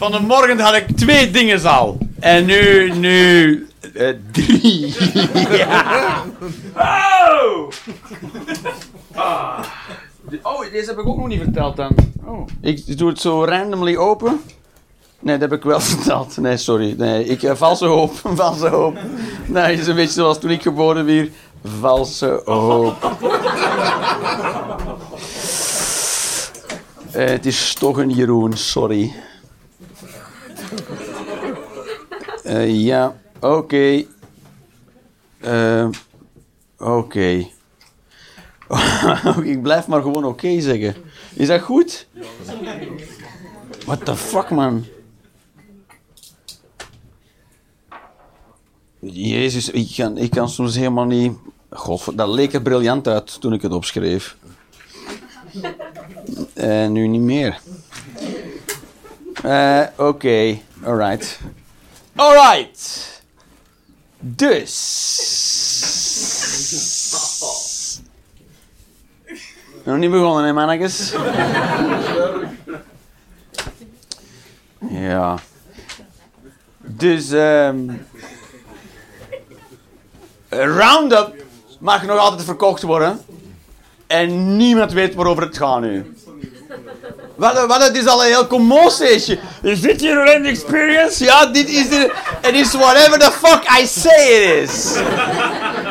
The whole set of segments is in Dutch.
Van de morgen had ik twee dingen al. En nu, nu, eh, drie. ja. Oh! Ah. Oh, deze heb ik ook nog niet verteld dan. Oh. Ik doe het zo randomly open. Nee, dat heb ik wel verteld. Nee, sorry. Nee, ik, uh, valse hoop, valse hoop. Nee, het is een beetje zoals toen ik geboren werd. Valse hoop. Uh, het is toch een Jeroen, sorry. Uh, ja, oké. Uh, oké. Ik blijf maar gewoon oké zeggen. Is dat goed? What the fuck, man? Jezus, ik kan, ik kan soms helemaal niet... God, dat leek er briljant uit toen ik het opschreef. En uh, nu niet meer. Oké, okay. alright. Alright. Dus. Nog niet begonnen, hè, mannetjes? ja. Dus, um, Roundup mag nog altijd verkocht worden. En niemand weet waarover het gaat nu. Wat, wat, het is al een heel commotie. Is dit je learning experience? Ja, dit is de... Het is whatever the fuck I say it is.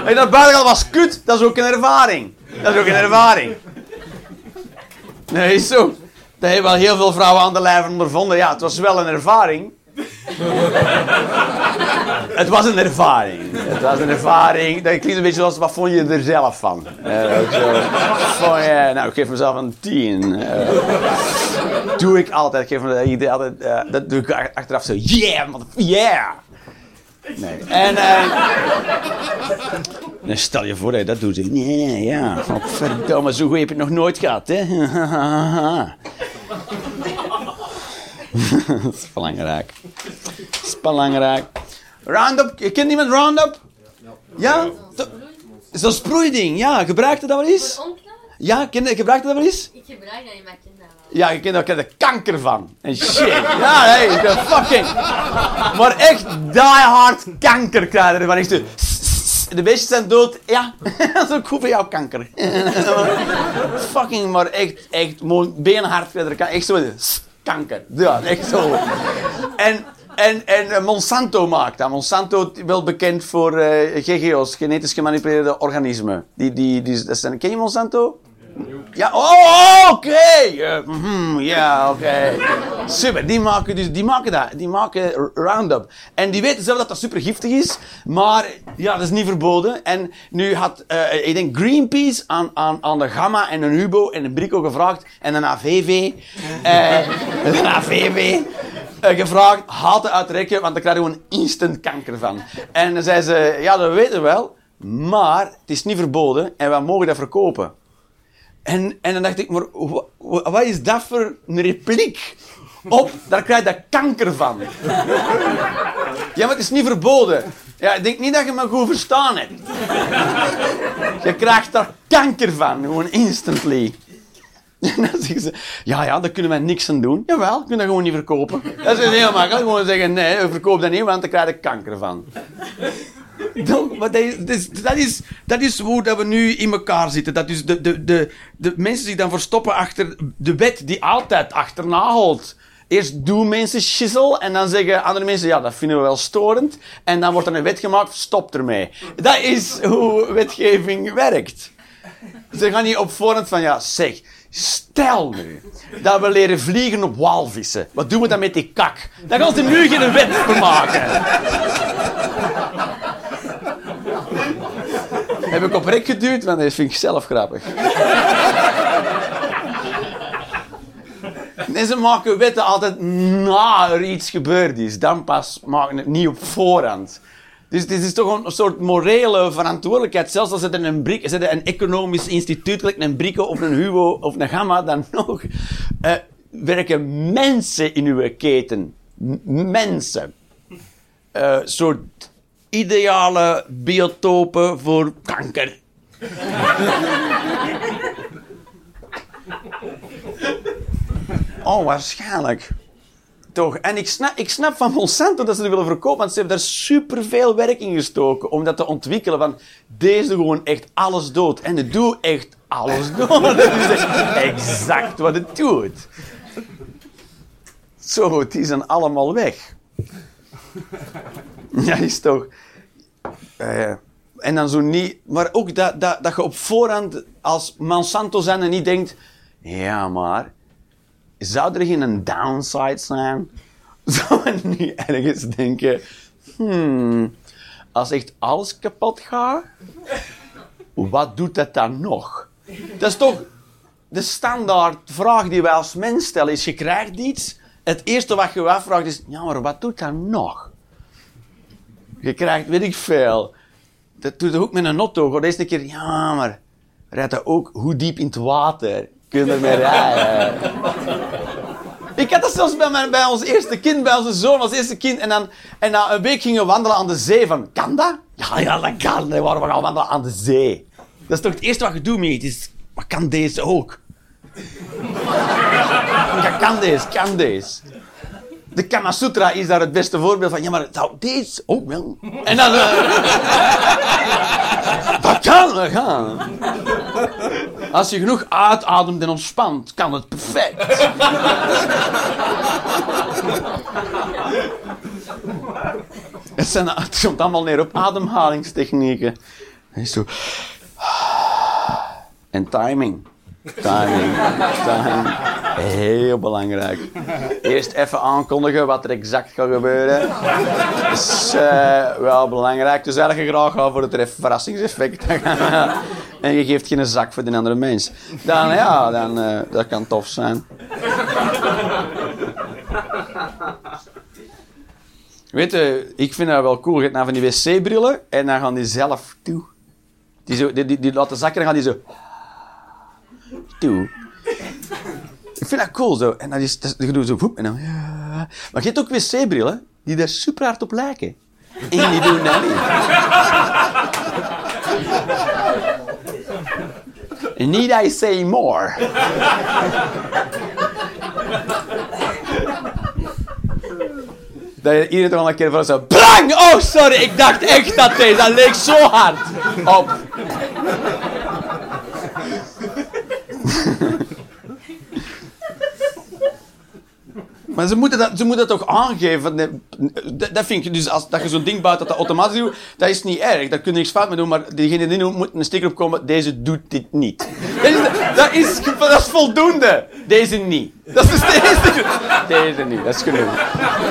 En dat buitengewoon was kut, dat is ook een ervaring. Dat is ook een ervaring. Nee, is zo. Dat hebben wel heel veel vrouwen aan de lijf ondervonden. Ja, het was wel een ervaring. het was een ervaring. Het was een ervaring. Dat klinkt een beetje zoals, wat vond je er zelf van? Uh, zo, vond je, nou, ik geef mezelf een 10. Uh, doe ik altijd. Ik geef me altijd, uh, dat doe ik achteraf zo, yeah, yeah. Nee. En, stel je voor dat je dat doet. Nee, ja. Verdomme, zo goed heb je het nog nooit gehad, hè? dat is belangrijk. Dat is belangrijk. Roundup, kent iemand Roundup? Ja? Is dat sproeiding? Ja, gebruikte dat wel eens? Ja, gebruikte dat wel eens? Ik gebruik dat niet, maar ik ken dat wel. Ja, je kent daar er kanker van. En shit. Ja, nee, ik ben fucking... Maar echt die hard kanker krijgen ervan. Echt. De beestjes zijn dood. Ja, dat is ook goed voor jouw kanker. fucking, maar echt, echt, benenhard verder. Echt zo kanker. Ja, echt zo. En, en, en Monsanto maakt dat. Monsanto wel bekend voor uh, GGO's, genetisch gemanipuleerde organismen. Die, die, die, dat zijn, ken je Monsanto? Ja, oh, oké. Uh, ja, oké. Super, die maken, dus, die maken dat. Die maken Roundup. En die weten zelf dat dat super giftig is. Maar ja, dat is niet verboden. En nu had, uh, ik denk, Greenpeace aan, aan, aan de Gamma en een Hubo en een Brico gevraagd. En een AVV. Uh, een AVV. Uh, gevraagd, haal het uitrekken, want dan krijg je gewoon instant kanker van. En dan zei ze, ja, dat weten we wel. Maar het is niet verboden en we mogen dat verkopen. En, en dan dacht ik, maar wat is dat voor een repliek? Op, daar krijg je kanker van. Ja, maar het is niet verboden. Ja, ik denk niet dat je me goed verstaan hebt. Je krijgt daar kanker van, gewoon instantly. En dan zeggen ze, ja, ja, daar kunnen wij niks aan doen. Jawel, we kunnen dat gewoon niet verkopen. Dat is heel makkelijk. Gewoon zeggen, nee, we verkopen dat niet, want daar krijg je kanker van. Dat, is, dat, is, dat is hoe dat we nu in elkaar zitten. Dat is de, de, de, de mensen zich dan verstoppen achter de wet die altijd achterna holt. Eerst doen mensen schissel en dan zeggen andere mensen, ja, dat vinden we wel storend. En dan wordt er een wet gemaakt, stop ermee. Dat is hoe wetgeving werkt. Ze gaan niet op voorhand van, ja, zeg, stel nu dat we leren vliegen op walvissen. Wat doen we dan met die kak? Dan gaan ze nu geen wet maken. Heb ik op rek geduwd, want dat vind ik zelf grappig. En ze maken wetten altijd na er iets gebeurd is. Dan pas maken het niet op voorhand. Dus het is toch een soort morele verantwoordelijkheid. Zelfs als het een, een economisch instituut, like een Brico of een Hugo of een Gamma, dan nog uh, werken mensen in uw keten. Mensen. Uh, soort ideale biotopen voor kanker. oh, waarschijnlijk. toch. En ik snap, ik snap van Monsanto dat ze het willen verkopen, want ze hebben daar superveel werk in gestoken om dat te ontwikkelen. Van deze gewoon echt alles dood. En het doet echt alles dood. Dat is exact wat het doet. Zo, die zijn allemaal weg. Ja, is toch... En dan zo niet... Maar ook dat, dat, dat je op voorhand als Monsanto zijn en niet denkt... Ja, maar... Zou er geen downside zijn? Zou je niet ergens denken... Hmm, als echt alles kapot gaat... Wat doet dat dan nog? Dat is toch... De standaard vraag die wij als mens stellen is... Je krijgt iets... Het eerste wat je afvraagt is... Ja, maar wat doet dat nog? Je krijgt, weet ik veel. Dat doet ook met een auto. De eerste keer, ja, maar rijdt dat ook hoe diep in het water? Kun je ermee rijden? ik had dat zelfs bij, ons eerste kind, bij onze zoon als eerste kind. En dan, en na een week gingen we wandelen aan de zee. Van, kan dat? Ja, ja, dat kan. Nee, waarom we gaan wandelen aan de zee? Dat is toch het eerste wat je doet, meet. Is, maar kan deze ook? kan deze, kan deze. De Kama Sutra is daar het beste voorbeeld van. Ja, maar zou deze ook wel? En dan... Uh, dat kan, dat. Als je genoeg uitademt en ontspant, kan het perfect. het, zijn, het komt allemaal neer op ademhalingstechnieken. En zo... En timing. Timing. Timing. Heel belangrijk. Eerst even aankondigen wat er exact gaat gebeuren. Dat is uh, wel belangrijk. Dus eigenlijk graag voor het verrassingseffect. en je geeft geen zak voor de andere mens. Dan ja, dan, uh, dat kan tof zijn. Weet je, ik vind dat wel cool. Je hebt nou van die wc-brillen en dan gaan die zelf toe. Die, zo, die, die, die laten zakken en gaan die zo toe. Ik vind dat cool zo. En dan is zo en dan, ja. Maar je hebt ook wc-brillen die daar super hard op lijken. En die doen dat niet. Need I say more? Dat je iedereen toch een keer van zo... Bang! Oh, sorry, ik dacht echt dat deze... Dat leek zo hard op. Maar ze moeten dat, ze moeten dat toch aangeven. Dat, dat vind ik dus, als, dat je zo'n ding bouwt dat dat automatisch doet, dat is niet erg. Daar kun je niks fout mee doen, maar diegene die moet een sticker opkomen, deze doet dit niet. Dat is, dat is, voldoende. Deze niet. Dat is deze. Deze niet, dat is genoeg.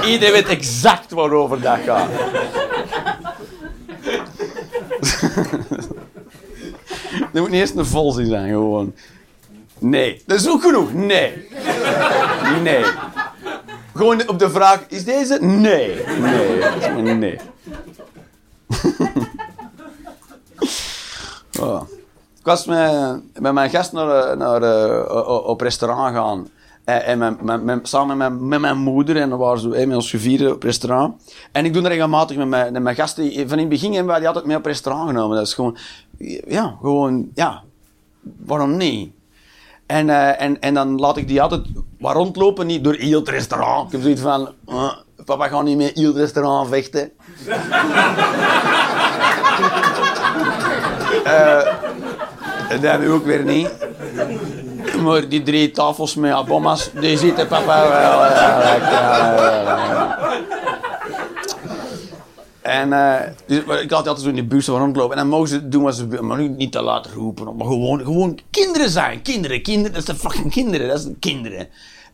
Iedereen weet exact waarover dat gaat. Er moet niet eerst een volzin zijn, gewoon. Nee. Dat is ook genoeg. Nee. Nee. Gewoon op de vraag, is deze? Nee. Nee. Nee. oh. Ik was met, met mijn gast naar, naar, uh, op restaurant gaan. En, met, met, samen met, met mijn moeder. En dan waren ze met ons gevierd op restaurant. En ik doe dat regelmatig met mijn, met mijn gasten. Van in het begin hebben wij die altijd mee op restaurant genomen. Dat is gewoon... Ja, gewoon... Ja. Waarom niet? En, uh, en, en dan laat ik die altijd wat rondlopen, niet door heel het restaurant. Ik heb zoiets van, uh, papa gaat niet meer heel het restaurant vechten. uh, dat heb ook weer niet. Maar die drie tafels met abommas, die zitten papa wel. En uh, dus, ik had altijd zo in de bus rondlopen. En dan mogen ze doen wat ze willen. Niet te laten roepen. Maar gewoon, gewoon kinderen zijn. Kinderen, kinderen. Dat zijn fucking kinderen. Dat zijn kinderen.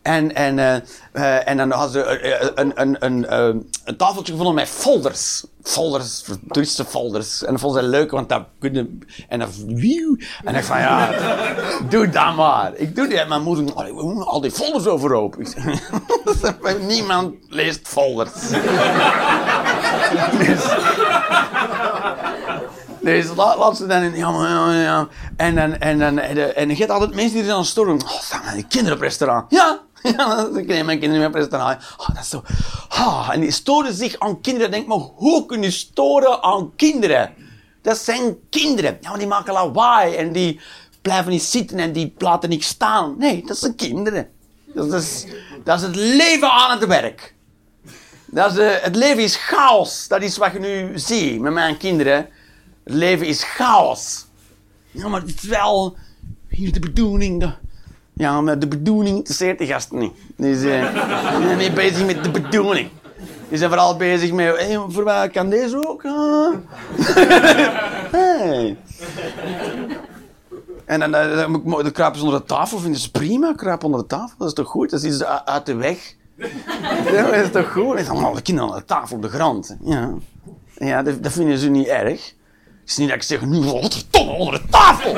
En, en, uh, uh, en dan hadden ze een, een, een, een, tafeltje gevonden met folders. Folders, toeristische folders. En dat vonden ze leuk, want dat kunnen... En dan... En ik van, ja, doe dat maar. Ik doe. En mijn moeder, al die folders overhoop. Niemand leest folders. Dus, dus laat, laat ze dan in. En dan, en dan, en, je hebt altijd mensen die dan storen. Oh, die kinderen op restaurant. Ja, ja, dan krijg mijn kinderen op restaurant. Oh, dat is zo. Oh, en die storen zich aan kinderen. Denk maar, hoe kun je storen aan kinderen? Dat zijn kinderen. Ja, maar die maken lawaai en die blijven niet zitten en die laten niet staan. Nee, dat zijn kinderen. Dat is, dat is het leven aan het werk. Dat eh, het leven is chaos. Dat is wat je nu ziet met mijn kinderen. Het leven is chaos. Ja, maar het is wel hier de bedoeling. de- ja, maar de bedoeling interesseert de gasten niet. Eh, die zijn niet bezig met de bedoeling. Die zijn vooral bezig met, voor mij kan deze ook? Hey. En dan, dan, dan, mo- dan kruipen ze onder de tafel, vinden ze prima, kruipen onder de tafel, dat is toch goed? Dat is iets uit de weg. Dat is toch goed? En dan de kinderen aan de tafel op de grond. Ja, ja dat, vinden ze niet erg. Het is niet dat ik zeg, nu godverdomme onder de tafel.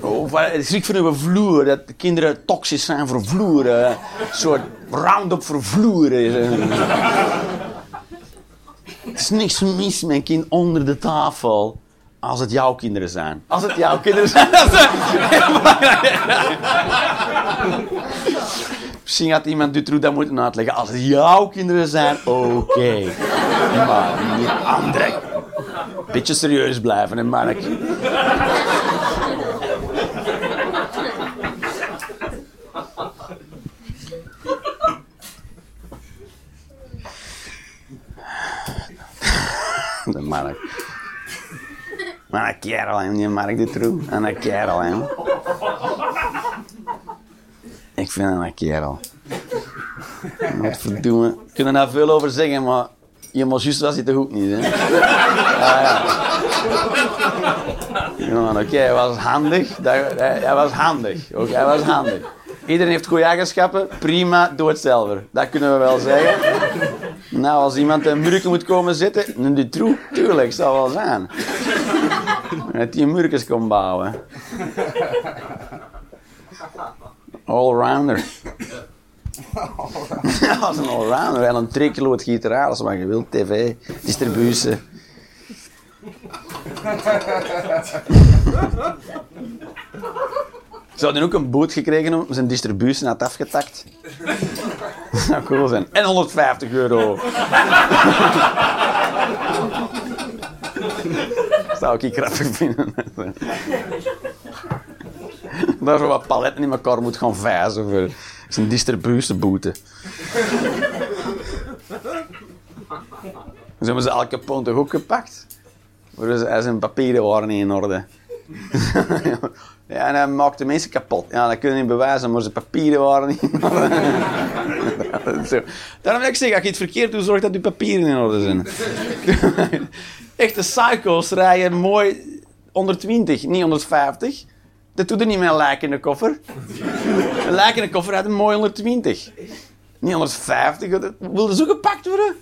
Of eh, ik schrik van uw vloer, dat de kinderen toxisch zijn voor vloeren. Een soort round-up voor vloeren. Het is niks mis met een kind onder de tafel. Als het jouw kinderen zijn. Als het jouw kinderen zijn. Misschien had iemand Dutroux dat moeten uitleggen. Als het jouw kinderen zijn, oké. Maar niet andere. Beetje serieus blijven, hè, Mark. De Mark. Maar een kerel, hè, die Mark Dutroux. En een kerel. Ik vind hem een kerel. Wat verdoemen. We kunnen daar veel over zeggen, maar je moet juist was hij toch ook niet, hè? Ja, ja. Oké, hij was handig. Hij, hij was handig. Oké, hij was handig. Iedereen heeft goede eigenschappen. Prima, doe het zelf. Dat kunnen we wel zeggen. Nou, als iemand een murken moet komen zitten, een Dutroux, tuurlijk, zal wel zijn. Dat die murkens kon bouwen. Allrounder. Ja, dat is een allrounder. En een trekloot gitaar, als wat je wilt. TV, distributie. Zou die ook een boot gekregen om zijn distributie had afgetakt? Dat zou cool zijn. En 150 euro. Zou ik grappig vinden. Daar zo wat paletten in elkaar moet gaan vijzen voor zijn distributieboete. Dus hebben ze elke pond ook gepakt? Voor ze- zijn papieren waren niet in orde. ja, en hij maakte mensen kapot. Ja, dat kunnen niet bewijzen, maar zijn papieren waren niet in orde. Dat. Daarom wil ik zeggen, als je het verkeerd doet, zorg dat je papieren in orde zijn. Echte psycho's rijden mooi 120, niet 150. Dat doet er niet meer een lijk in de koffer. Een lijk in de koffer rijdt een mooi 120. Niet 150, dat wilde zo gepakt worden.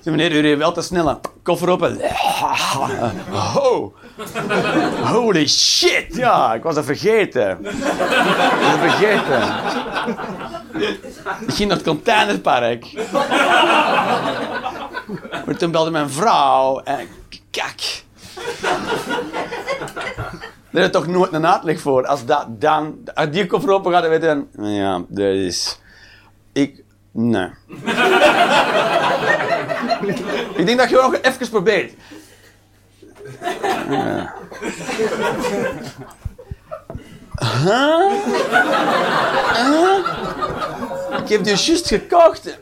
Zeg, meneer, u reed wel te snel. Koffer open. Oh. Holy shit, ja, ik was dat vergeten. Ik was vergeten. Ik ging naar het containerpark. Maar toen belde mijn vrouw en kak. Er is toch nooit een uitleg voor. Als dat dan, als die koffer open gaat, dan weet je ja, dat is, ik, nee. ik denk dat je nog even probeert. Huh? Huh? Ik heb die juist gekocht. Ik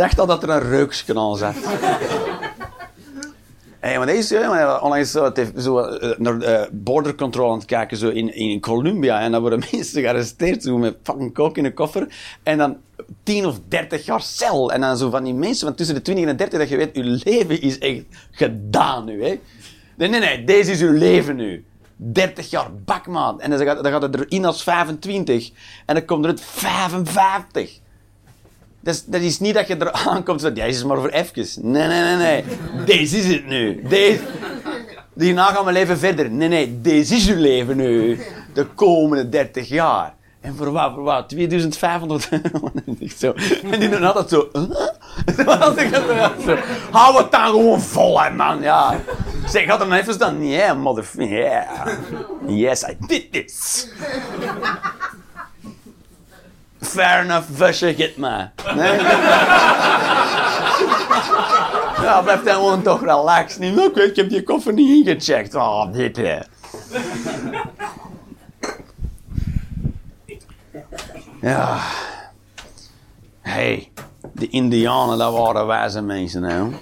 dacht al dat er een reukje aan zat. Hey, maar maar onlangs zo, het heeft zo, eh, naar eh, border control aan het kijken zo in, in Colombia. En dan worden mensen gearresteerd zo, met fucking coke in een koffer. En dan 10 of 30 jaar cel. En dan zo van die mensen van tussen de 20 en de 30 dat je weet, je leven is echt gedaan nu. Hè? Nee, nee, nee, deze is uw leven nu. 30 jaar bakmaat. En dan gaat, dan gaat het erin als 25. En dan komt er het 55. Dat is, dat is niet dat je er aankomt en deze is maar voor even. Nee, nee, nee, nee. Deze is het nu. Deze... Hierna gaan we leven verder. Nee, nee, deze is uw leven nu. De komende 30 jaar. En voor wat? Voor wat? 2500 euro. Echt zo. En die doen altijd zo. dat zo- Hou het dan gewoon vol, hè, man. Ja. Zeg, had nou even staan. Yeah, motherfucker. Yes, I did this. Fair enough, Vusje, get me. Nee? Ja, blijft hij gewoon toch relaxed. Niet, "Nou, ik weet, ik heb die koffer niet ingecheckt. Oh, dit hè. Ja. hey, de Indianen, dat waren wijze mensen, nou.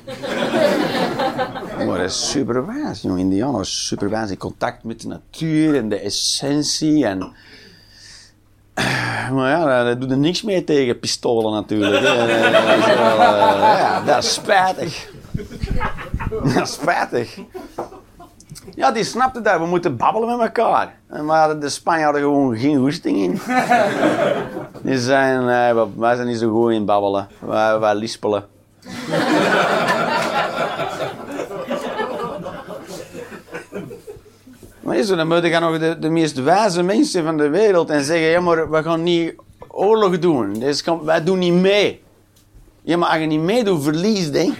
Die waren super wijs, jongen. Indianen waren super wijs in contact met de natuur en de essentie. En... Maar ja, dat doet er niks mee tegen pistolen natuurlijk. hè. Dat is eh, ja, dat is spijtig. Dat is spijtig. Ja, die snapte dat. We moeten babbelen met elkaar. Hadden de Spanjaarden gewoon geen goesting in. Die zijn, eh, wij zijn niet zo goed in babbelen. Wij, wij lispelen. Maar is dan moeten gaan nog de, de meest wijze mensen van de wereld en zeggen: ja, maar we gaan niet oorlog doen. Dus kan, wij doen niet mee. Ja, maar als je niet meedoet, verliest, hè.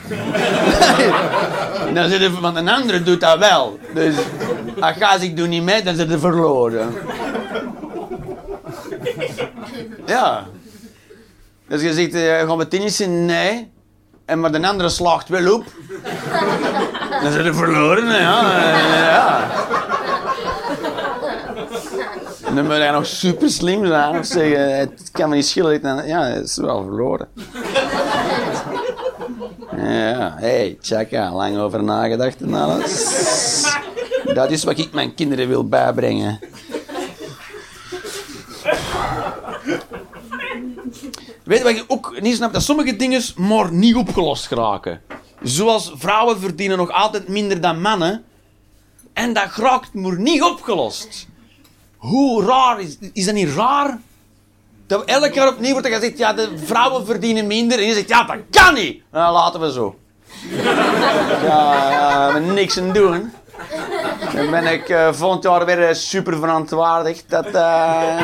dan zit er, want een andere doet dat wel. Dus als ik doe niet mee, dan zit er verloren. Ja. Dus je zegt, eh, gaan we tennissen? Nee. En maar de andere slaagt wel op. Dan zit er verloren, ja. Ja. En dan moet je nog super slim zijn of zeggen, het kan me niet schillen. Ja, het is wel verloren. Ja, hey, tjaka, lang over nagedacht en alles. Dat is wat ik mijn kinderen wil bijbrengen. Weet je wat je ook niet snapt? Dat sommige dingen maar niet opgelost geraken. Zoals vrouwen verdienen nog altijd minder dan mannen. En dat raakt maar niet opgelost. Hoe raar is, is dat niet raar? Dat elk jaar opnieuw wordt gezegd, ja, de vrouwen verdienen minder. En je zegt, ja, dat kan niet. Nou, laten we zo. Ja, we niks aan doen. Dan ben ik eh, volgend jaar weer eh, super verantwoordelijk dat eh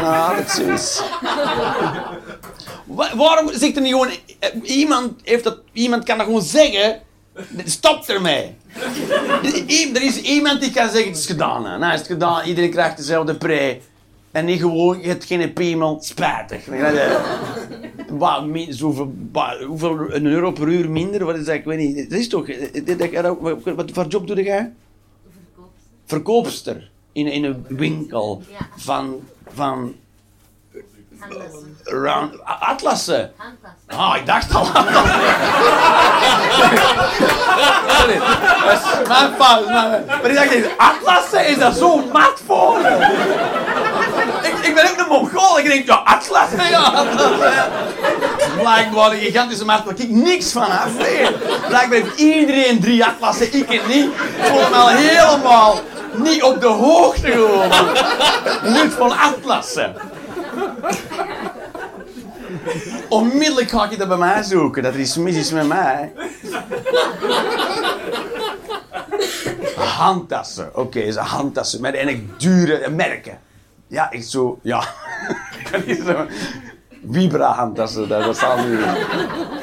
nou, dat zo is. Wa- waarom zegt er niet gewoon... Iemand, heeft dat, iemand kan dat gewoon zeggen... Stop ermee. I- Er is iemand die kan zeggen, het is gedaan. Hè. Nou is het gedaan, iedereen krijgt dezelfde pre. En niet gewoon, je hebt geen piemel, spijtig. Wat, mi- zoveel, wa- hoeveel, een euro per uur minder? Wat is dat? Ik weet niet. Dat is toch... eh, Wat wat voor job doe jij? Verkoopster. In, in een winkel van... van. Round, atlassen. Handlassen. Ah, ik dacht al. Sorry, dat is mijn fout. Maar ik dacht, atlassen is dat zo mat voor? ik, ik ben ook een Mongool. Ik denk, ja, atlassen, ja. atlassen. Blijkbaar een gigantische markt waar ik niks van af weet. Blijkbaar heeft iedereen drie atlassen, ik het niet. Ik voel me al helemaal niet op de hoogte gewoon. Nut van atlassen. Onmiddellijk ga je dat bij mij zoeken, dat er iets mis is met mij. Handtassen, oké, ze handtassen met en dure merken. Ja, ik zo, ja. Dat is zo- Vibra handtassen, dat, dat zal niet,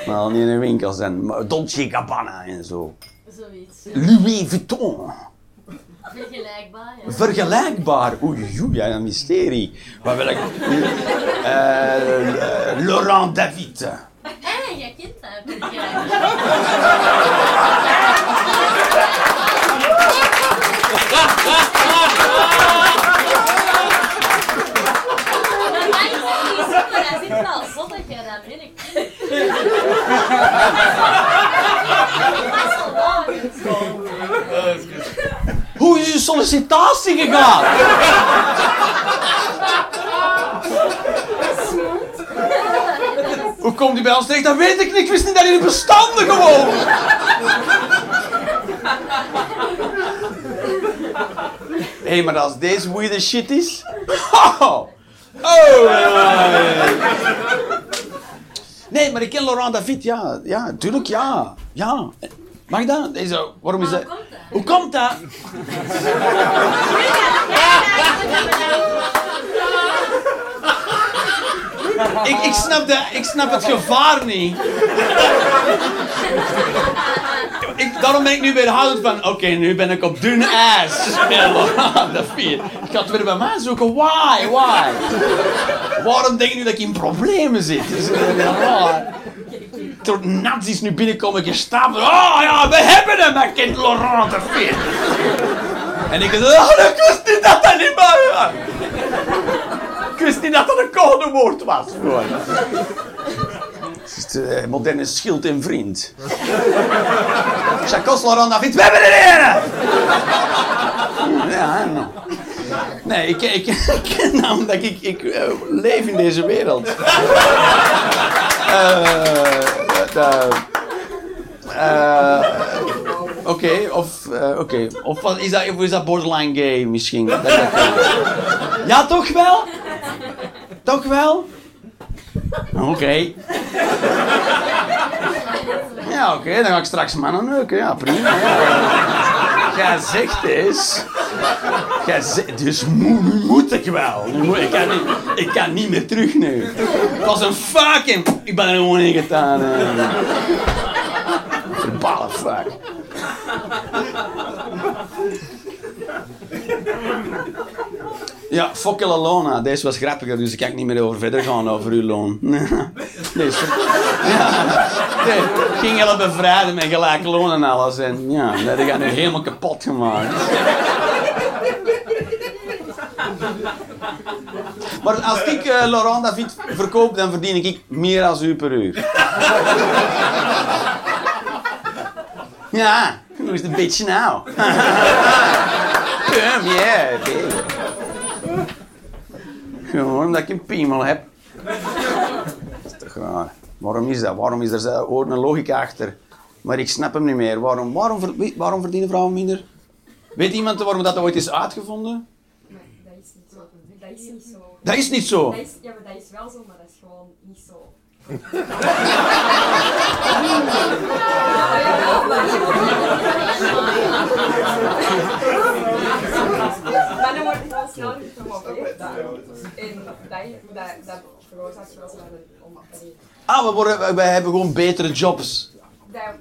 zal niet in een winkel zijn. Maar Dolce Gabbana en zo. Zoiets. Louis Vuitton. Vergelijkbaar, ja. Vergelijkbaar. Oei, oei, ja, een mysterie. Wat wil ik? Eh, Laurent David. Eh, jij kent dat. niet zo, maar hij zit wel zot dat jij dat merkt. Dat is wel waar. Hoe is je sollicitatie gegaan? Hoe komt hij bij ons terecht? Dat weet ik niet. Ik wist niet dat hij bestanden gewoon. Hé, hey, maar als deze weird shit is. Oh! oh. Nee, maar ik ken Laurent David, ja. Ja, tuurlijk, ja. Ja. Mag dat? Deze, waarom is dat? Hoe komt dat? Dat? ik, ik, snap de, ik snap het gevaar niet. Ik, daarom ben ik nu weer houden van, oké, nu ben ik op dun ijs. dat vier. Ik ga het weer bij mij zoeken. Why? Why? Waarom denk je nu dat ik in problemen zit? Door nazi's nu binnenkomen gestaan. Oh ja, we hebben hem, kind Laurent de Fit. En ik dacht, oh, ik wist niet dat dat niet maar... Ik wist niet dat dat een codewoord was. Gewoon. De moderne schild en vriend. Chacos Laurent David, we hebben een! Ja, nou. Nee, ik, ik, ik ken namelijk, ik, ik eh, leef in deze wereld. Eh, de- eh, Oké, of, eh, oké. of is, dat, is dat borderline gay misschien? Ja, toch wel? Toch wel? Oké. Ja, oké, dan ga ik straks mannen neuken. Ja, prima. Ja. Jij zegt eens. Zegt, dus moet ik wel. Ik, kan niet, ik kan niet meer terug nu. Het was een fucking... Ik ben er gewoon in gedaan. eh. Verbale fuck. Ja, la Lona. Deze was grappiger, dus ik kan niet meer over verder gaan over uw loon. Deze. Ja. Ging heel bevrijden met gelijk loon en alles. En ja, dat ik nu helemaal kapot gemaakt. Maar als ik eh, Laurent David verkoop, dan verdien ik meer dan u per uur. Ja, who's the bitch now? Come, yeah, okay. Gewoon omdat ik een piemel heb. Dat is toch raar. Waarom is dat? Waarom is er ooit een logica achter? Maar ik snap hem niet meer. Waarom, waarom, waarom verdienen vrouwen minder? Weet iemand waarom dat ooit is uitgevonden? Maar dat is niet zo. Dat is niet zo. Dat is niet zo. Dat is, ja, maar dat is wel zo, maar dat is gewoon niet zo. Maar dan wordt het wel snel gepromoveerd. En dat, veroorzaakt wel snel een. Ah, we, worden, hebben gewoon betere jobs.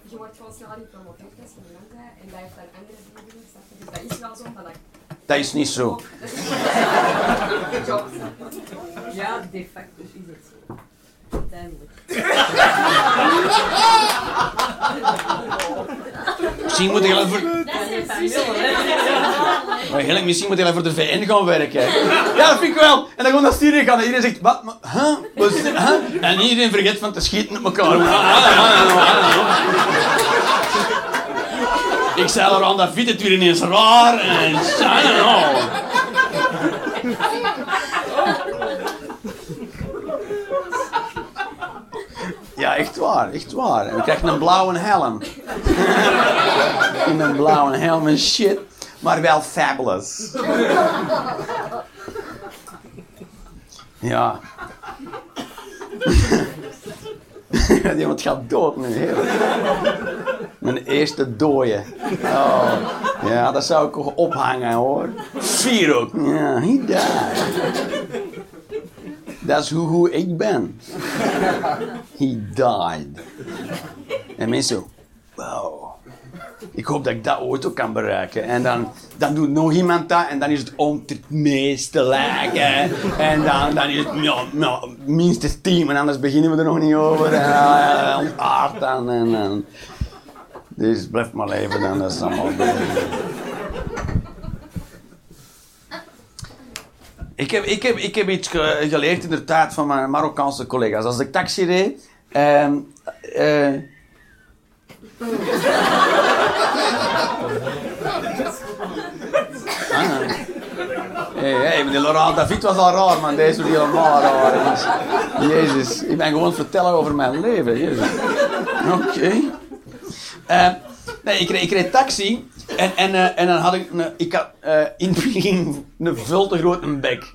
Je wordt gewoon sneller gepromoveerd als je een bent en dat heeft dan andere dingen snap je? Dus dat is wel zo, maar dat... Is niet zo. Ja, de facto is het zo. Uiteindelijk. Misschien moet je voor, maar misschien moet wel voor de VN gaan werken. Ja, dat vind ik wel. En dan gewoon naar Syrië gaan en iedereen zegt, wat? maar- Huh? Huh? En iedereen vergeet van te schieten op elkaar. Ik zei aan dat vindt het weer raar en I don't know. Ja, echt waar, echt waar. En je een blauwe helm. In een blauwe helm en shit. Maar wel fabulous. Ja. Iemand gaat dood nu. Mijn eerste dooie. Oh. Ja, dat zou ik ook ophangen hoor. Vier ook. Ja, he died. Dat is hoe, hoe ik ben. He died. En mensen zo, wow. Ik hoop dat ik dat ooit ook kan bereiken. En dan, dan doet nog iemand dat en dan is het om het meeste lijken. En dan, dan is het ja, ja, minstens tien, en anders beginnen we er nog niet over. En ontaard dan. En, en. Dus blijf maar leven dan, dat is goed. Ik heb, ik, heb, ik heb iets ge- geleerd inderdaad van mijn Marokkaanse collega's. Als ik taxi reed... ehm, eh, Ah. Hey, hey, meneer Laurent David was al raar, man. Deze wordt helemaal raar. Jezus, ik ben gewoon het vertellen over mijn leven. Oké. Eh, nee, ik reed, ik taxi en, en, eh, en dan had ik, een, ik had, eh, in het een veel te grote bek.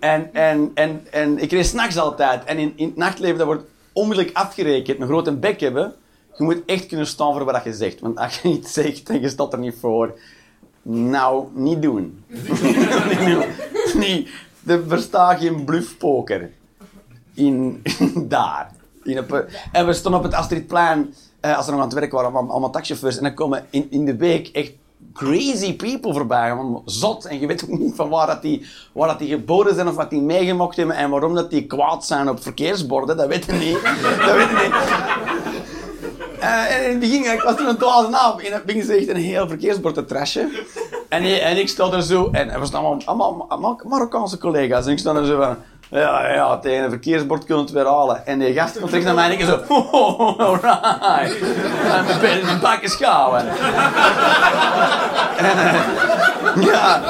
En, en, en, en ik reed s'nachts altijd. En in, in het nachtleven dat wordt onmiddellijk afgerekend. Een grote bek hebben. Je moet echt kunnen staan voor wat je zegt. Want als je iets zegt en je staat er niet voor. Nou, niet doen. doen. Niet. Er bestaat geen bluffpoker. In, daar. In en we stonden op het Astridplein, eh, als we nog aan het werk waren, allemaal, allemaal taxichauffeurs. En dan komen in, in de week echt crazy people voorbij. Zot. En je weet ook niet van waar, dat die, waar dat die geboren zijn of wat die meegemaakt hebben en waarom dat die kwaad zijn op verkeersborden. Dat weet je niet. Dat. Eh, en in het begin, ik was toen een dwaze naam. In het begin zegt een heel verkeersbord te trashen. En, en ik stond er zo, en er was allemaal, allemaal Marokkaanse collega's. En ik stond er zo van, ja, ja, tegen een verkeersbord kunt het weer halen. En die gast komt terug naar mij en ik zo, alright. En mijn benen in bakken schouwen. en, ja.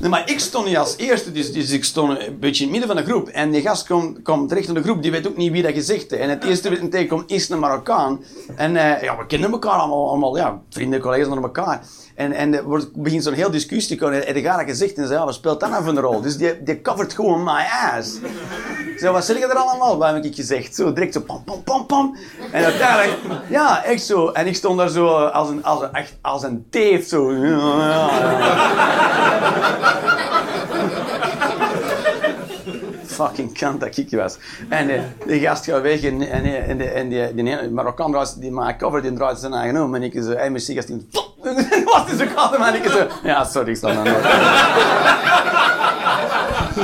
Nee, maar ik stond niet als eerste, dus, dus ik stond een beetje in het midden van de groep. En die gast komt komt terecht in de groep, die weet ook niet wie dat gezegd heeft. En het eerste wat is een Marokkaan. En eh, ja, we kennen elkaar allemaal, allemaal ja, vrienden, collega's onder elkaar. En, en er begint zo'n heel discussie te komen. En gaat dat gezegd en zei, ja, wat speelt dat nou voor een rol? Dus die, die covert gewoon my ass. Zei, wat zeg je er allemaal? Wat heb ik gezegd? Zo, direct zo, pam, pam, pam, pam. En uiteindelijk, ja, echt zo. En ik stond daar zo als een, als een, echt als een teef, zo. Fucking kant dat ik was. En eh, die gast gaat weg en, en, eh, en, die- en die, die, ene Marokkaan draait, die maakt cover, die draait zijn eigen om. En ik zo, hey, merci, gast, die wat is er gaat maar en ik zo, ja, sorry,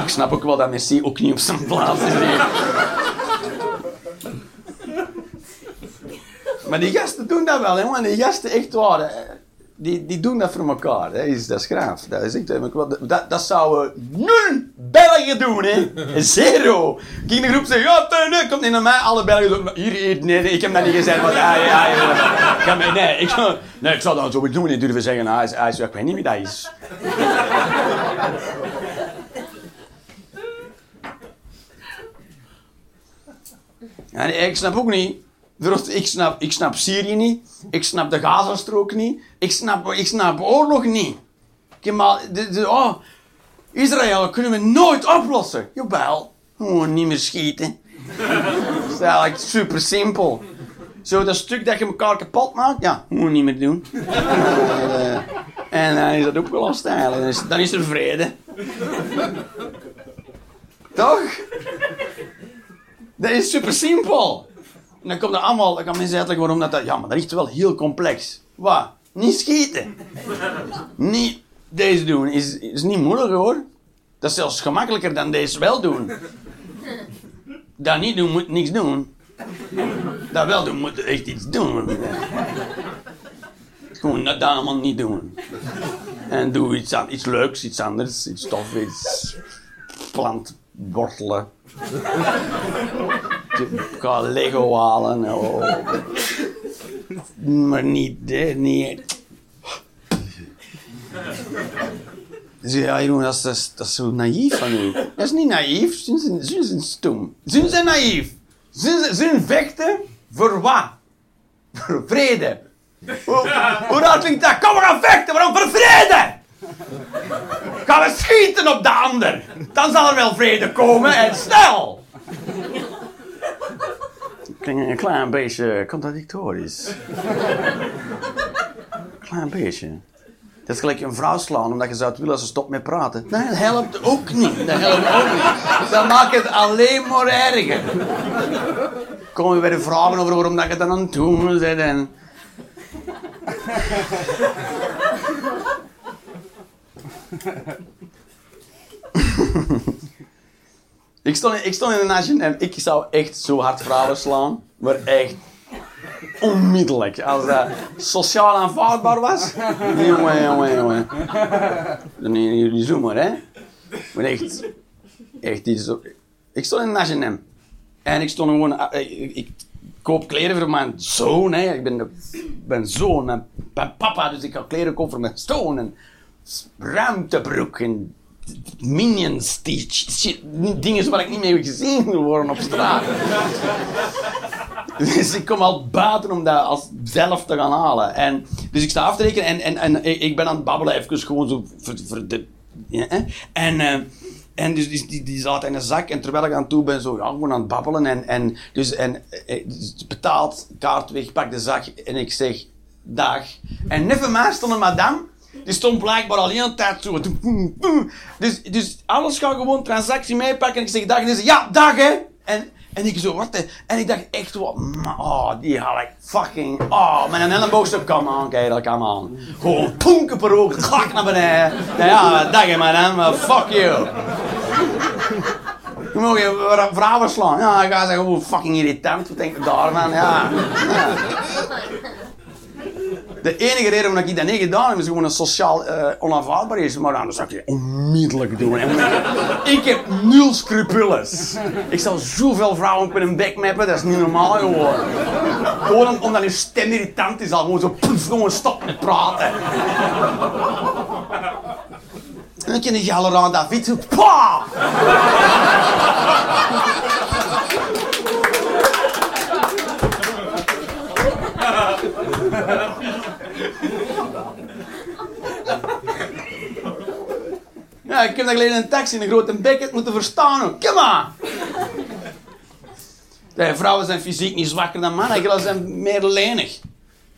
ik snap ook wel dat Messi ook niet op zijn plaats is. Maar die gasten doen dat wel, hè, man. Die gasten, echt waar. Die, die doen dat voor elkaar. hè. is, dat is graaf. Dat, is echt, dat, dat zouden nul Belgen doen, hè. Zero. Ging de groep zeggen, ja, Teun, nee, komt niet naar mij. Alle Belgen doen, hier, hier, nee, nee, ik heb dat niet gezegd. Ja, ja. Ik ga mij- nee, ik, nee, ik zou dat zo doen, niet durven zeggen. Hij is, hij is, ik weet niet wie dat is. Nee, ik snap ook niet. Ik snap, ik snap Syrië niet. Ik snap de Gazastrook niet. Ik snap, ik snap oorlog niet. Maar, de, oh, Israël kunnen we nooit oplossen. Jawel, gewoon niet meer schieten. Dat is eigenlijk super simpel. Zo dat stuk dat je elkaar kapot maakt, ja, gewoon niet meer doen. Eh, en dan is dat opgelost eigenlijk. Is, dan is er vrede. Toch? Dat is super simpel. En dan komt er allemaal, dan gaan mensen uitleggen waarom dat, dat... Ja, maar dat is wel heel complex. Wat? Niet schieten. Niet deze doen. Is, is niet moeilijk hoor. Dat is zelfs gemakkelijker dan deze wel doen. Dat niet doen moet niks doen. Dat wel doen moet echt iets doen. Gewoon dat allemaal niet doen. En doe iets, iets leuks, iets anders, iets tof, iets plant wortelen. Ga Lego halen. Oh. Maar niet, hè, niet. Ja, Jeroen, dat is, dat, is, dat is zo naïef van u. Dat is niet naïef, ze zijn, ze zijn stom. Ze zijn naïef. Ze ze vechten voor wat? Voor vrede. Hoe, hoe raar klinkt dat? Kom, we gaan vechten, waarom? Voor vrede! Gaan we schieten op de ander. Dan zal er wel vrede komen en snel. Klinkt een klein beetje contradictorisch. Klein beetje. Dat is gelijk een vrouw slaan omdat je zou willen dat ze stopt met praten. Nee, dat helpt ook niet. Dat helpt ook niet. Dat maakt het alleen maar erger. Kom je bij de vragen over waarom dat je dat aan het doen bent en... Ik stond, in- ik stond in de Nation en ik zou echt zo hard vrouwen slaan. Maar echt onmiddellijk. Als dat sociaal aanvaardbaar was. Jongen, jongen, jongen. Nee, jullie zo maar, hè. Maar echt, echt iets. Ik stond in de Nation en ik stond gewoon... eh, Ik, koop kleren voor mijn zoon, hè. Ik ben, ben zoon en papa, dus ik ga kleren kopen voor mijn zoon. En ruimtebroek en minions, shit, dingen waar ik niet mee gezien wil worden op straat. Dus ik kom al buiten om dat als zelf te gaan halen. En, dus ik sta af te rekenen en, en, en ik ben aan het babbelen, even gewoon zo voor, de... En, eh, en dus die, die, zat in een zak en terwijl ik aan toe ben, zo ja, gewoon aan het babbelen. En, en, dus, en eh, dus betaald, kaart weg, pak de zak en ik zeg dag. En net stond een madame die stond blijkbaar al heel de tijd zo. Dus, dus alles gaat gewoon transactie meepakken. En ik zeg dag. En die zegt ja, dag hè. En, en ik zo, wat En ik dacht echt wat, oh, die had ik fucking, oh, met een elleboog kom aan, kijk, dat kan aan. Gewoon ponken per oog, klak naar beneden. Nou ja, dag hè, madame, fuck you. Je mag je vrouwen slaan. Ja, ik ga zeggen, hoe fucking irritant. Wat denk je daarvan? Ja. ja. De enige reden waarom ik dat niet gedaan heb, is gewoon een sociaal uh, onaanvaardbaar is. Maar dan zou ik het onmiddellijk doen. En ik heb nul scrupules. Ik zal zoveel vrouwen op een bek mappen, dat is niet normaal gewoon. Gewoon omdat je stem irritant is, al gewoon zo poef, gewoon stop met praten. En dan ken je al aan dat fiets, Ik heb dat alleen een taxi in een grote bek moeten verstaan. Kom maar! De vrouwen zijn fysiek niet zwakker dan mannen, jullie zijn meer lenig.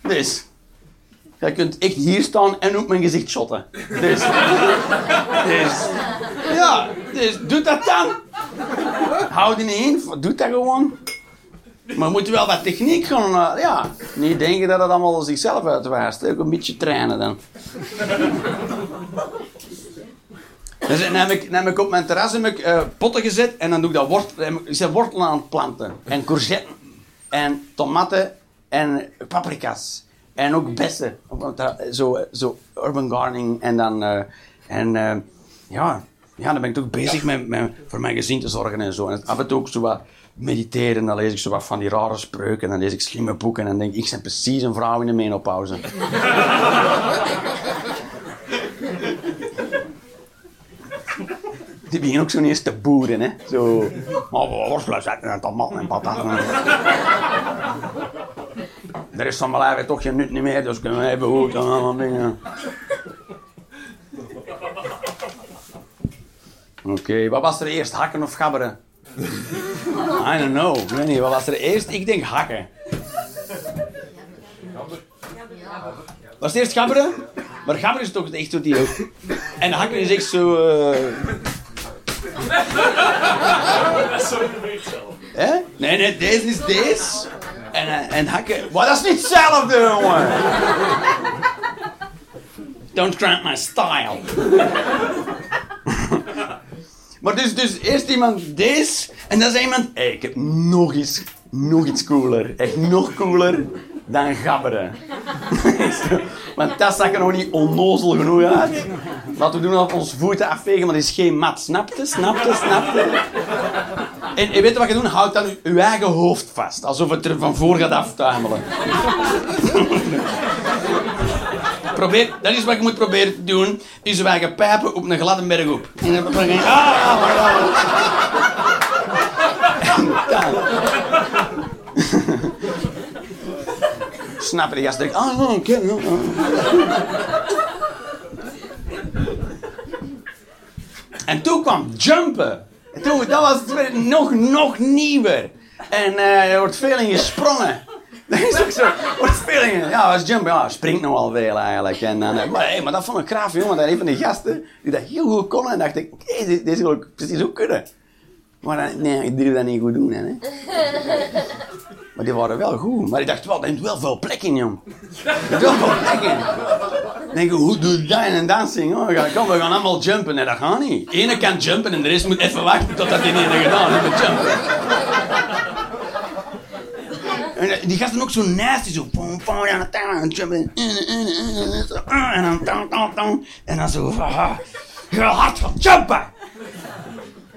Dus, je kunt echt hier staan en op mijn gezicht shotten. Dus, dus, ja, dus doe dat dan. Houd die niet in, doe dat gewoon. Maar we moeten wel wat techniek gaan, uh, ja. Niet denken dat het allemaal zichzelf uitwijst. Ook een beetje trainen dan. Dus dan heb ik, dan ik op mijn terras heb ik, uh, potten gezet en dan doe ik dat wortel, ik zijn wortelen aan het planten. En courgetten en tomaten en paprika's. En ook bessen. Zo, zo urban gardening en dan... Uh, en uh, ja, ja, dan ben ik toch bezig met, met, voor mijn gezin te zorgen en zo. En af en toe ook zo wat mediteren. Dan lees ik zo wat van die rare spreuken. En dan lees ik slimme boeken. En denk ik, ik ben precies een vrouw in de menopauze. Beginnen ook zo eens te boeren, hè. Zo, oh, worstelen zetten en tomaten en pataten. Er is van mijn leven toch geen nut niet meer, dus kunnen we even goed en allemaal dingen. Oké, wat was er eerst, hakken of gabberen? I don't know. Ik weet niet, wat was er eerst? Ik denk hakken. Was het eerst gabberen? Maar gabberen is toch echt zo die... En hakken is echt zo... Uh... Hè? Nee, nee, deze is deze. En, uh, en hakken... Wat, dat is niet hetzelfde, jongen! Don't cramp my style. Maar dus, dus eerst iemand deze, en dan zei iemand, hey, ik heb nog iets, nog iets cooler. Echt nog cooler dan gabberen. Want dat zag er nog niet onnozel genoeg uit. Laten we doen op onze voeten afvegen, maar dat is geen mat. Snapte, snapte, snapte. En, en weet je wat je doet? Houd dan je eigen hoofd vast. Alsof het er van voor gaat aftuimelen. Probeer, dat is wat je moet proberen te doen. Is je eigen pijpen op een gladde berg op. En dan je... Ah, ah, Snap je de gast denkt... Ah, oké. Okay, En toen kwam jumpen. En toen, dat was nog, nog nieuwer. En uh, er wordt veel in gesprongen. Dat is ook zo. Wordt veel in. Ja, als jumpen, ja, springt nog wel veel eigenlijk. En, dan, uh, maar, hey, maar dat vond ik graaf, jongen. Dat een van de gasten die dat heel goed kon. En dacht ik, oké, okay, deze wil ik precies ook kunnen. Maar dan, nee, ik durf dat niet goed doen, hè. Maar die waren wel goed. Maar ik dacht wel, er is wel veel plek in, jong. Er is wel veel plek in. Dan denk hoe doe je dat in een dancing? Oh, kom, we gaan allemaal jumpen. Nee, dat gaat niet. Ene kan jumpen en de rest moet even wachten totdat die ene gedaan heeft met jumpen. En die gasten ook zo nasty, zo. Jumpen. En dan, en dan zo. Heel hard gaan jumpen.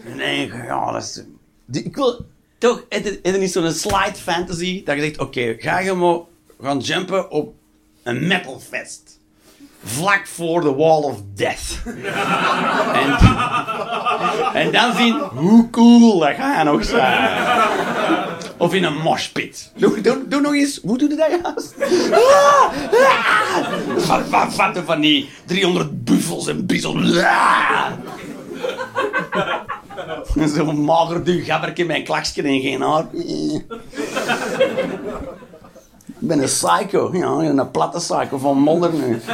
En dan denk ja, dat is... Ik wil toch, is er niet zo'n slide fantasy dat je zegt, oké, okay, ga je maar gaan jumpen op een metalfest. Vlak voor de Wall of Death. en, en dan zien hoe cool dat ga je nog zijn. Of in een moshpit. Doe, doe, doe nog eens. Hoe doe je dat juist? Van, van, van, van die 300 buffels en biesels. Zo'n mager duw met een klaksje en geen haar. Ik ben een psycho. Ja, een platte psycho van modder nu.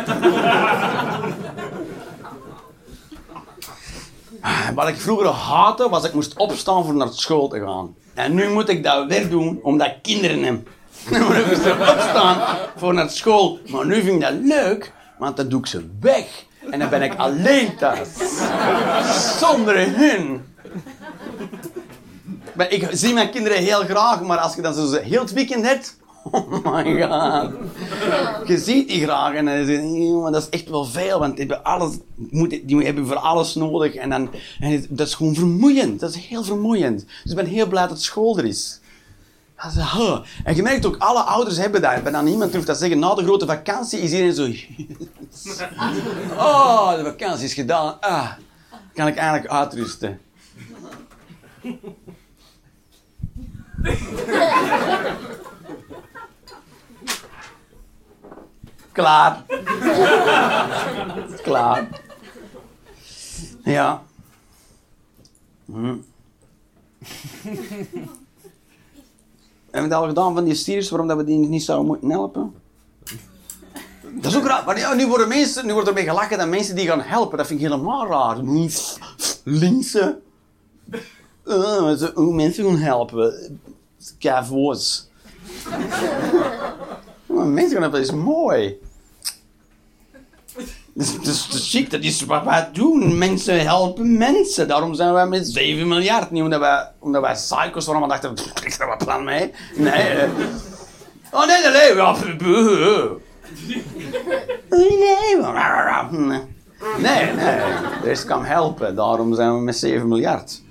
Wat ik vroeger haatte, was dat ik moest opstaan voor naar school te gaan. En nu moet ik dat weer doen, omdat ik kinderen heb. Nu moet ik opstaan voor naar school. Maar nu vind ik dat leuk, want dan doe ik ze weg. En dan ben ik alleen thuis. Zonder hun. Maar ik zie mijn kinderen heel graag, maar als je dan zo heel het weekend hebt... Oh my god. Je ziet die graag en dan zeg je, "Jongen, dat is echt wel veel, want die hebben, alles, die hebben voor alles nodig. En, dan, en dat is gewoon vermoeiend. Dat is heel vermoeiend. Dus ik ben heel blij dat school er is. En je merkt ook, alle ouders hebben dat. Bijna niemand durft dat zeggen. Na de grote vakantie is iedereen zo... Oh, de vakantie is gedaan. Ah, kan ik eigenlijk uitrusten. Klaar. Klaar. Ja. Hm. Hebben we dat al gedaan van die Syriërs, waarom dat we die niet zouden moeten helpen? Dat is ook raar. Maar nu, worden mensen, nu wordt ermee gelachen dat mensen die gaan helpen. Dat vind ik helemaal raar. Linkse. Uh, hoe mensen gaan helpen. Cavo's. Maar mensen gaan helpen, dat is mooi. Dat is, dat is, dat is wat wij doen. Mensen helpen mensen. Daarom zijn wij met 7 miljard. Niet omdat wij, omdat wij psychos waren, maar dachten, "Pff, ik heb er wat plan mee. Nee. Oh nee, nee, nee. Nee, nee. Is kan helpen. Daarom zijn we met 7 miljard.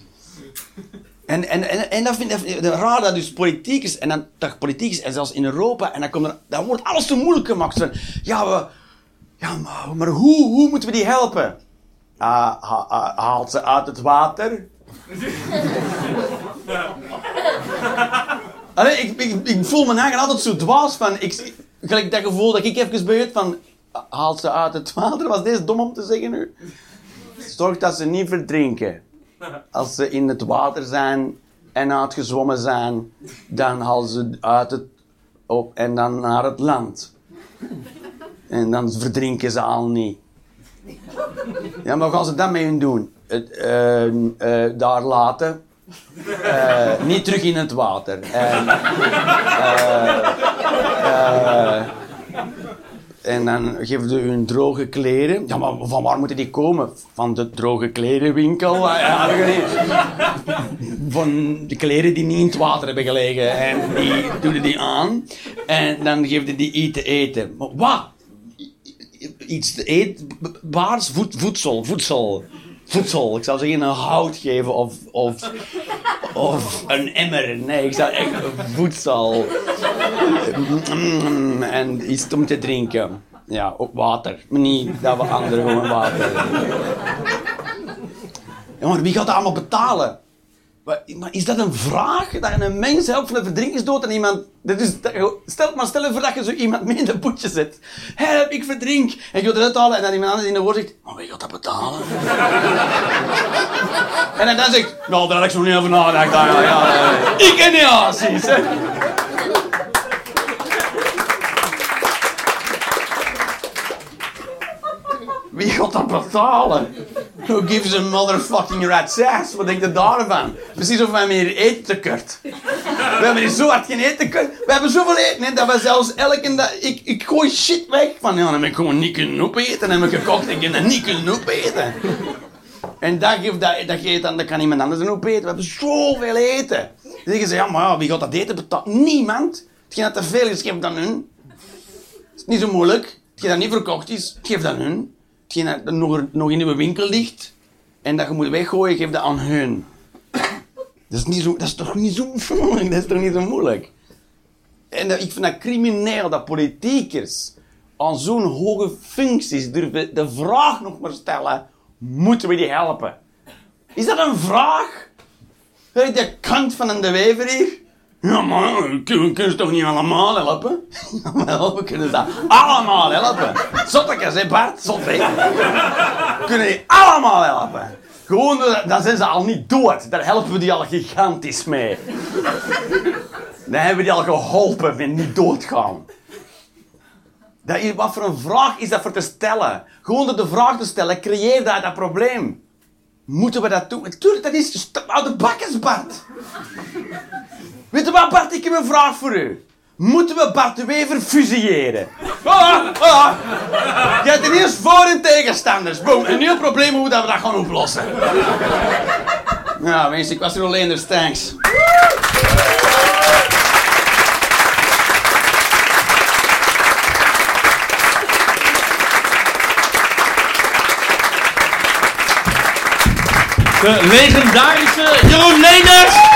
En, en, en, en dat vind ik raar dat dus politiek is. En dan dat politiek is, en zelfs in Europa. En dan, komt dan wordt alles te moeilijk gemaakt. Ja, we, ja maar, hoe, hoe moeten we die helpen? Ha- haalt ze uit het water? Ik, ik, ik voel me eigen altijd zo dwaas van... Ik, gelijk dat gevoel dat ik even bij van... Haalt ze uit het water? Was deze dom om te zeggen nu? Zorg dat ze niet verdrinken. Als ze in het water zijn en uitgezwommen zijn, dan halen ze uit het op en dan naar het land. En dan verdrinken ze al niet. Ja, maar gaan ze dan mee doen? Het, eh, daar laten. Eh, niet terug in het water. En, eh, en dan geven ze hun droge kleren. Ja, maar van waar moeten die komen? Van de droge klerenwinkel? Ah. Van de kleren die niet in het water hebben gelegen. En die doen die aan. En dan geven ze die iets te eten. Maar wat? Iets te eetbaars? Voed, voedsel, voedsel. Voedsel. Ik zou zeggen een hout geven of, of, of een emmer. Nee, ik zou echt voedsel. Mm, en iets om te drinken. Ja, ook water. Maar niet dat we anderen gewoon water. Ja, maar wie gaat dat allemaal betalen? Maar is dat een vraag? Dat een mens helpt van een verdrinkingsdood en iemand... Is, stel, maar stel voor dat je zo iemand mee in de boetje zet. Help, ik verdrink. En je gaat eruit en dan iemand anders in de woord zegt... Maar wie gaat dat betalen? en dan, zegt... Nou, daar heb ik zo niet over nagedacht. Ja, ja. Ik en ja, precies. hè. Wie gaat dat betalen? Who gives a motherfucking rat's ass? Wat denk je daarvan? Precies of wij meer eten tekort. We hebben hier zo hard geen eten tekort. We hebben zoveel eten dat we zelfs elke dag... Ik, ik gooi shit weg. Van ja, dan heb ik gewoon niet kunnen opeten. Dan heb ik gekookt en ik heb niet kunnen opeten. En dat, geeft dat, dat geeft dan, dat kan iemand anders dan opeten. We hebben zoveel eten. Dan zeggen ze, ja, maar wie gaat dat eten betalen? Niemand. Hetgeen dat te veel is, geef dan hun. Het is niet zo moeilijk. Hetgeen dat niet verkocht is, geef dan hun. Hetgeen dat nog, nog in uw winkel ligt en dat je moet weggooien, geef dat aan hun. Dat is, niet zo, dat is toch niet zo moeilijk? Dat is toch niet zo moeilijk? En ik vind dat crimineel dat politiekers aan zo'n hoge functies durven de vraag nog maar stellen: moeten we die helpen? Is dat een vraag? Weet je, kant van een de Wever hier? Ja, maar kunnen ze toch niet allemaal helpen? Jawel, we kunnen ze allemaal helpen. Zottekes, hè Bart? Zot, kunnen die allemaal helpen. Gewoon, door- dan zijn ze al niet dood. Daar helpen we die al gigantisch mee. Dan hebben we die al geholpen met niet doodgaan. Dat is, wat voor een vraag is dat voor te stellen? Gewoon door de vraag te stellen, creëer daar dat probleem. Moeten we dat doen? Tuurlijk, dat is uit de Bart. Weet je wat, Bart? Ik heb een vraag voor u. Moeten we Bart de Wever fusilleren? Ah, ah. Je hebt er eerst voor- en tegenstanders. Boom. Een nieuw probleem hoe dat we dat gaan oplossen. Ja, mensen, ik was er alleen, dus thanks. De legendarische Jeroen Leners.